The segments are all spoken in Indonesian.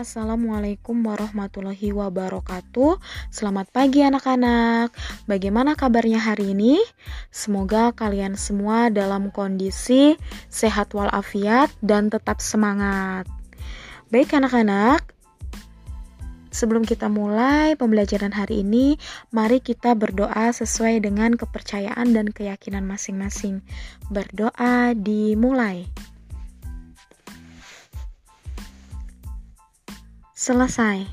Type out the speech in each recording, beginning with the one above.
Assalamualaikum warahmatullahi wabarakatuh. Selamat pagi anak-anak. Bagaimana kabarnya hari ini? Semoga kalian semua dalam kondisi sehat walafiat dan tetap semangat. Baik anak-anak, sebelum kita mulai pembelajaran hari ini, mari kita berdoa sesuai dengan kepercayaan dan keyakinan masing-masing. Berdoa dimulai. Selesai.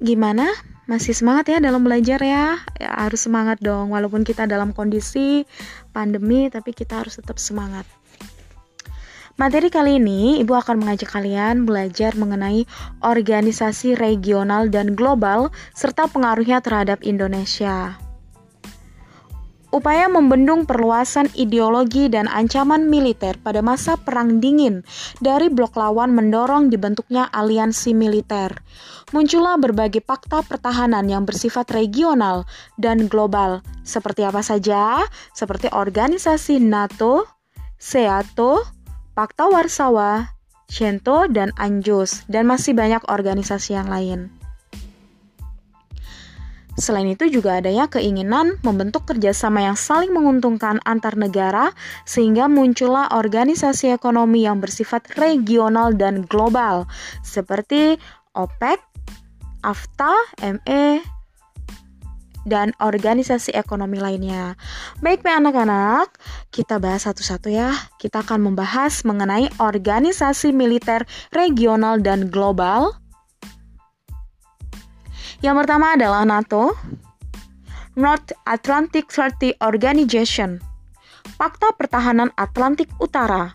Gimana? Masih semangat ya dalam belajar ya? ya? Harus semangat dong, walaupun kita dalam kondisi pandemi, tapi kita harus tetap semangat. Materi kali ini, Ibu akan mengajak kalian belajar mengenai organisasi regional dan global serta pengaruhnya terhadap Indonesia. Upaya membendung perluasan ideologi dan ancaman militer pada masa Perang Dingin dari blok lawan mendorong dibentuknya aliansi militer. Muncullah berbagai fakta pertahanan yang bersifat regional dan global. Seperti apa saja? Seperti organisasi NATO, SEATO, Pakta Warsawa, CENTO, dan ANJUS, dan masih banyak organisasi yang lain. Selain itu juga adanya keinginan membentuk kerjasama yang saling menguntungkan antar negara sehingga muncullah organisasi ekonomi yang bersifat regional dan global seperti OPEC, AFTA, ME, dan organisasi ekonomi lainnya. Baik, anak-anak, kita bahas satu-satu ya. Kita akan membahas mengenai organisasi militer regional dan global yang pertama adalah NATO, North Atlantic Treaty Organization, Fakta Pertahanan Atlantik Utara,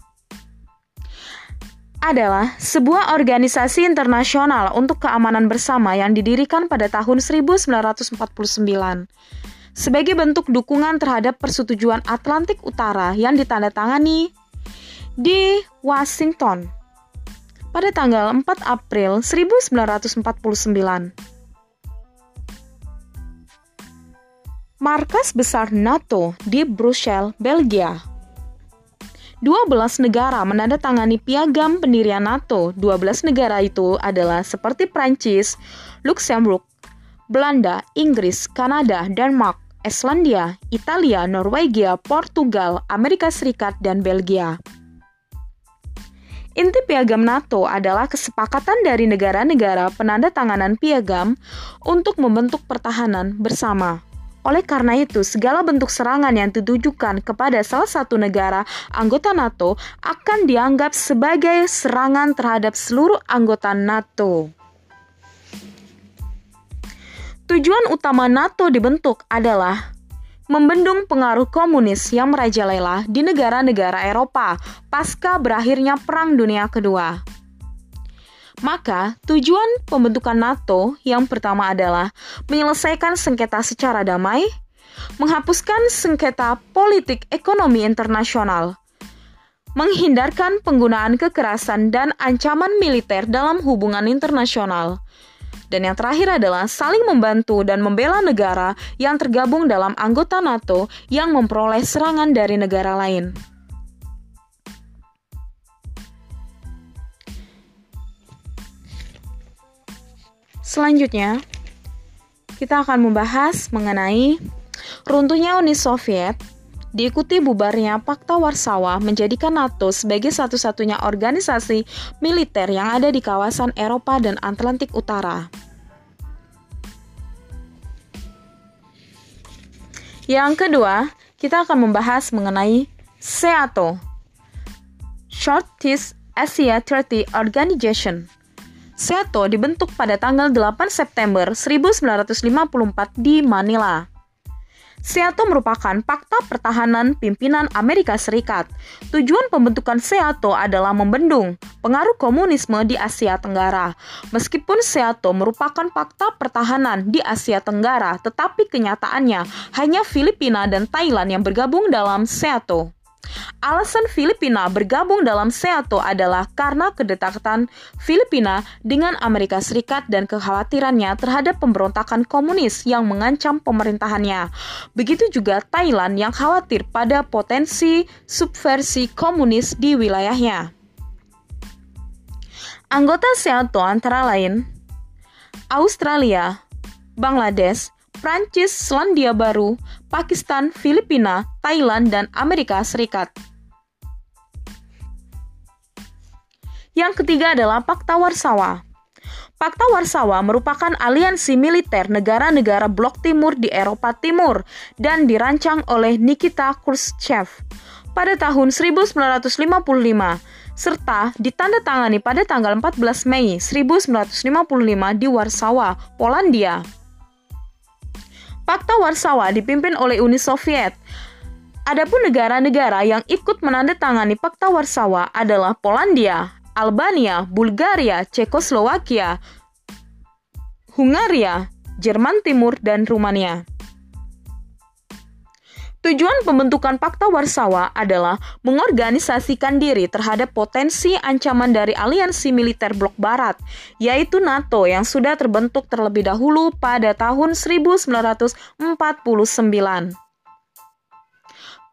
adalah sebuah organisasi internasional untuk keamanan bersama yang didirikan pada tahun 1949 sebagai bentuk dukungan terhadap persetujuan Atlantik Utara yang ditandatangani di Washington pada tanggal 4 April 1949. Markas besar NATO di Brussels, Belgia. 12 negara menandatangani piagam pendirian NATO. 12 negara itu adalah seperti Prancis, Luxembourg, Belanda, Inggris, Kanada, Denmark, Islandia, Italia, Norwegia, Portugal, Amerika Serikat, dan Belgia. Inti piagam NATO adalah kesepakatan dari negara-negara penandatanganan piagam untuk membentuk pertahanan bersama. Oleh karena itu, segala bentuk serangan yang ditujukan kepada salah satu negara anggota NATO akan dianggap sebagai serangan terhadap seluruh anggota NATO. Tujuan utama NATO dibentuk adalah membendung pengaruh komunis yang merajalela di negara-negara Eropa pasca berakhirnya Perang Dunia Kedua. Maka, tujuan pembentukan NATO yang pertama adalah menyelesaikan sengketa secara damai, menghapuskan sengketa politik ekonomi internasional, menghindarkan penggunaan kekerasan dan ancaman militer dalam hubungan internasional. Dan yang terakhir adalah saling membantu dan membela negara yang tergabung dalam anggota NATO yang memperoleh serangan dari negara lain. Selanjutnya, kita akan membahas mengenai runtuhnya Uni Soviet diikuti bubarnya Pakta Warsawa menjadikan NATO sebagai satu-satunya organisasi militer yang ada di kawasan Eropa dan Atlantik Utara. Yang kedua, kita akan membahas mengenai SEATO, Shortest Asia Treaty Organization SEATO dibentuk pada tanggal 8 September 1954 di Manila. SEATO merupakan fakta pertahanan pimpinan Amerika Serikat. Tujuan pembentukan SEATO adalah membendung pengaruh komunisme di Asia Tenggara. Meskipun SEATO merupakan fakta pertahanan di Asia Tenggara, tetapi kenyataannya hanya Filipina dan Thailand yang bergabung dalam SEATO. Alasan Filipina bergabung dalam SEATO adalah karena kedekatan Filipina dengan Amerika Serikat dan kekhawatirannya terhadap pemberontakan komunis yang mengancam pemerintahannya. Begitu juga Thailand yang khawatir pada potensi subversi komunis di wilayahnya. Anggota SEATO antara lain Australia, Bangladesh, Prancis, Selandia Baru, Pakistan, Filipina, Thailand, dan Amerika Serikat. Yang ketiga adalah Pakta Warsawa. Pakta Warsawa merupakan aliansi militer negara-negara blok timur di Eropa Timur dan dirancang oleh Nikita Khrushchev pada tahun 1955 serta ditandatangani pada tanggal 14 Mei 1955 di Warsawa, Polandia. Pakta Warsawa dipimpin oleh Uni Soviet. Adapun negara-negara yang ikut menandatangani Pakta Warsawa adalah Polandia, Albania, Bulgaria, Cekoslowakia, Hungaria, Jerman Timur, dan Rumania. Tujuan pembentukan Pakta Warsawa adalah mengorganisasikan diri terhadap potensi ancaman dari aliansi militer blok barat, yaitu NATO yang sudah terbentuk terlebih dahulu pada tahun 1949.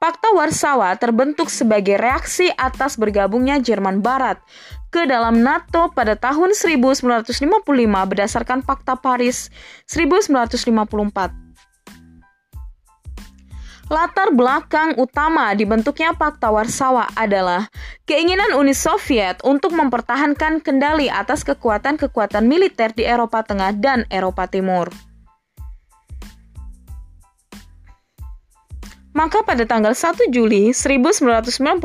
Pakta Warsawa terbentuk sebagai reaksi atas bergabungnya Jerman Barat ke dalam NATO pada tahun 1955 berdasarkan Fakta Paris 1954. Latar belakang utama dibentuknya Pakta Warsawa adalah keinginan Uni Soviet untuk mempertahankan kendali atas kekuatan-kekuatan militer di Eropa Tengah dan Eropa Timur. Maka pada tanggal 1 Juli 1991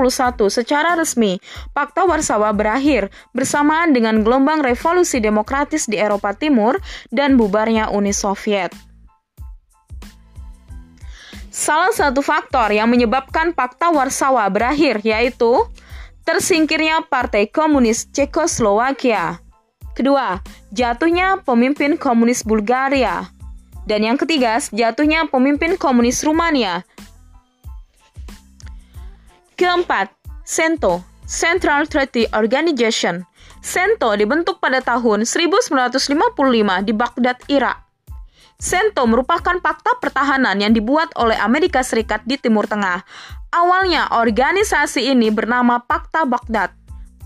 secara resmi, Pakta Warsawa berakhir bersamaan dengan gelombang revolusi demokratis di Eropa Timur dan bubarnya Uni Soviet. Salah satu faktor yang menyebabkan Pakta Warsawa berakhir yaitu tersingkirnya Partai Komunis Cekoslowakia. Kedua, jatuhnya pemimpin komunis Bulgaria. Dan yang ketiga, jatuhnya pemimpin komunis Rumania Keempat, CENTO, Central Treaty Organization. CENTO dibentuk pada tahun 1955 di Baghdad, Irak. CENTO merupakan fakta pertahanan yang dibuat oleh Amerika Serikat di Timur Tengah. Awalnya, organisasi ini bernama Pakta Baghdad.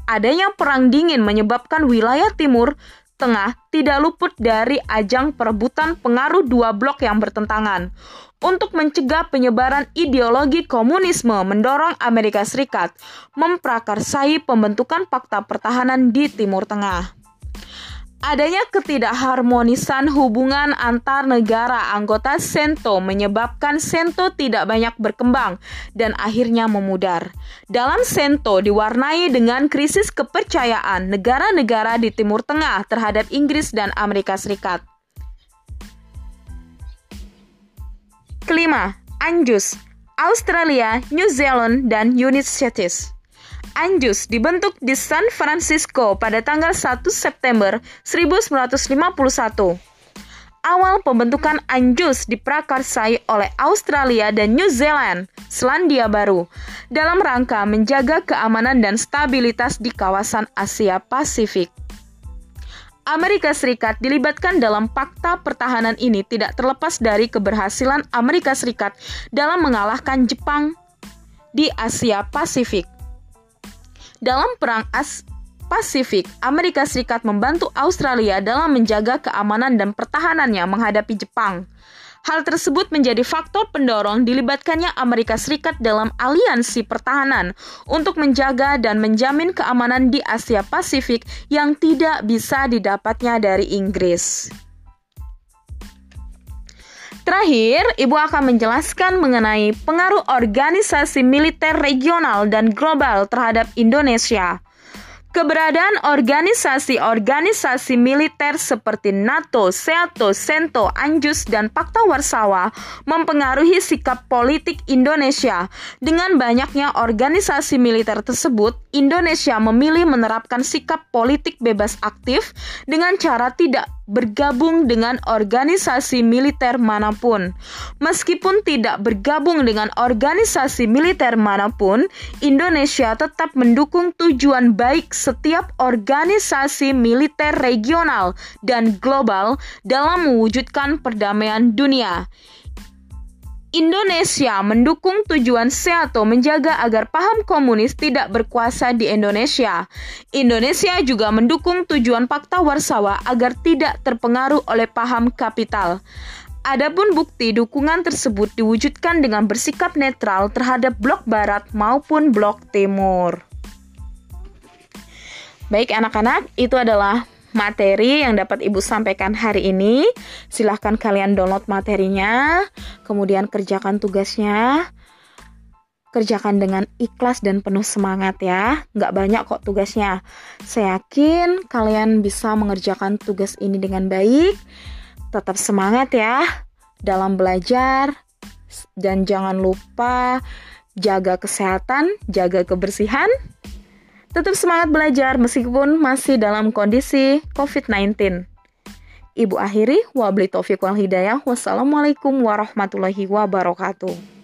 Adanya perang dingin menyebabkan wilayah Timur Tengah tidak luput dari ajang perebutan pengaruh dua blok yang bertentangan untuk mencegah penyebaran ideologi komunisme mendorong Amerika Serikat memprakarsai pembentukan fakta pertahanan di Timur Tengah. Adanya ketidakharmonisan hubungan antar negara anggota Sento menyebabkan Sento tidak banyak berkembang dan akhirnya memudar. Dalam Sento diwarnai dengan krisis kepercayaan negara-negara di Timur Tengah terhadap Inggris dan Amerika Serikat. Kelima, Anjus, Australia, New Zealand, dan United States. Anjus dibentuk di San Francisco pada tanggal 1 September 1951. Awal pembentukan Anjus diprakarsai oleh Australia dan New Zealand, Selandia Baru, dalam rangka menjaga keamanan dan stabilitas di kawasan Asia Pasifik. Amerika Serikat dilibatkan dalam fakta pertahanan ini tidak terlepas dari keberhasilan Amerika Serikat dalam mengalahkan Jepang di Asia Pasifik. Dalam Perang As Pasifik, Amerika Serikat membantu Australia dalam menjaga keamanan dan pertahanannya menghadapi Jepang. Hal tersebut menjadi faktor pendorong dilibatkannya Amerika Serikat dalam aliansi pertahanan untuk menjaga dan menjamin keamanan di Asia Pasifik yang tidak bisa didapatnya dari Inggris. Terakhir, Ibu akan menjelaskan mengenai pengaruh organisasi militer regional dan global terhadap Indonesia. Keberadaan organisasi-organisasi militer seperti NATO, SEATO, SENTO, ANJUS, dan Pakta Warsawa mempengaruhi sikap politik Indonesia. Dengan banyaknya organisasi militer tersebut, Indonesia memilih menerapkan sikap politik bebas aktif dengan cara tidak bergabung dengan organisasi militer mana pun. Meskipun tidak bergabung dengan organisasi militer mana pun, Indonesia tetap mendukung tujuan baik setiap organisasi militer regional dan global dalam mewujudkan perdamaian dunia. Indonesia mendukung tujuan Seato menjaga agar paham komunis tidak berkuasa di Indonesia. Indonesia juga mendukung tujuan Fakta Warsawa agar tidak terpengaruh oleh paham kapital. Adapun bukti dukungan tersebut diwujudkan dengan bersikap netral terhadap blok barat maupun blok timur. Baik anak-anak, itu adalah materi yang dapat Ibu sampaikan hari ini. Silahkan kalian download materinya, kemudian kerjakan tugasnya. Kerjakan dengan ikhlas dan penuh semangat ya. Nggak banyak kok tugasnya. Saya yakin kalian bisa mengerjakan tugas ini dengan baik. Tetap semangat ya dalam belajar. Dan jangan lupa jaga kesehatan, jaga kebersihan. Tetap semangat belajar meskipun masih dalam kondisi COVID-19. Ibu akhiri, wabli taufiq wal hidayah. Wassalamualaikum warahmatullahi wabarakatuh.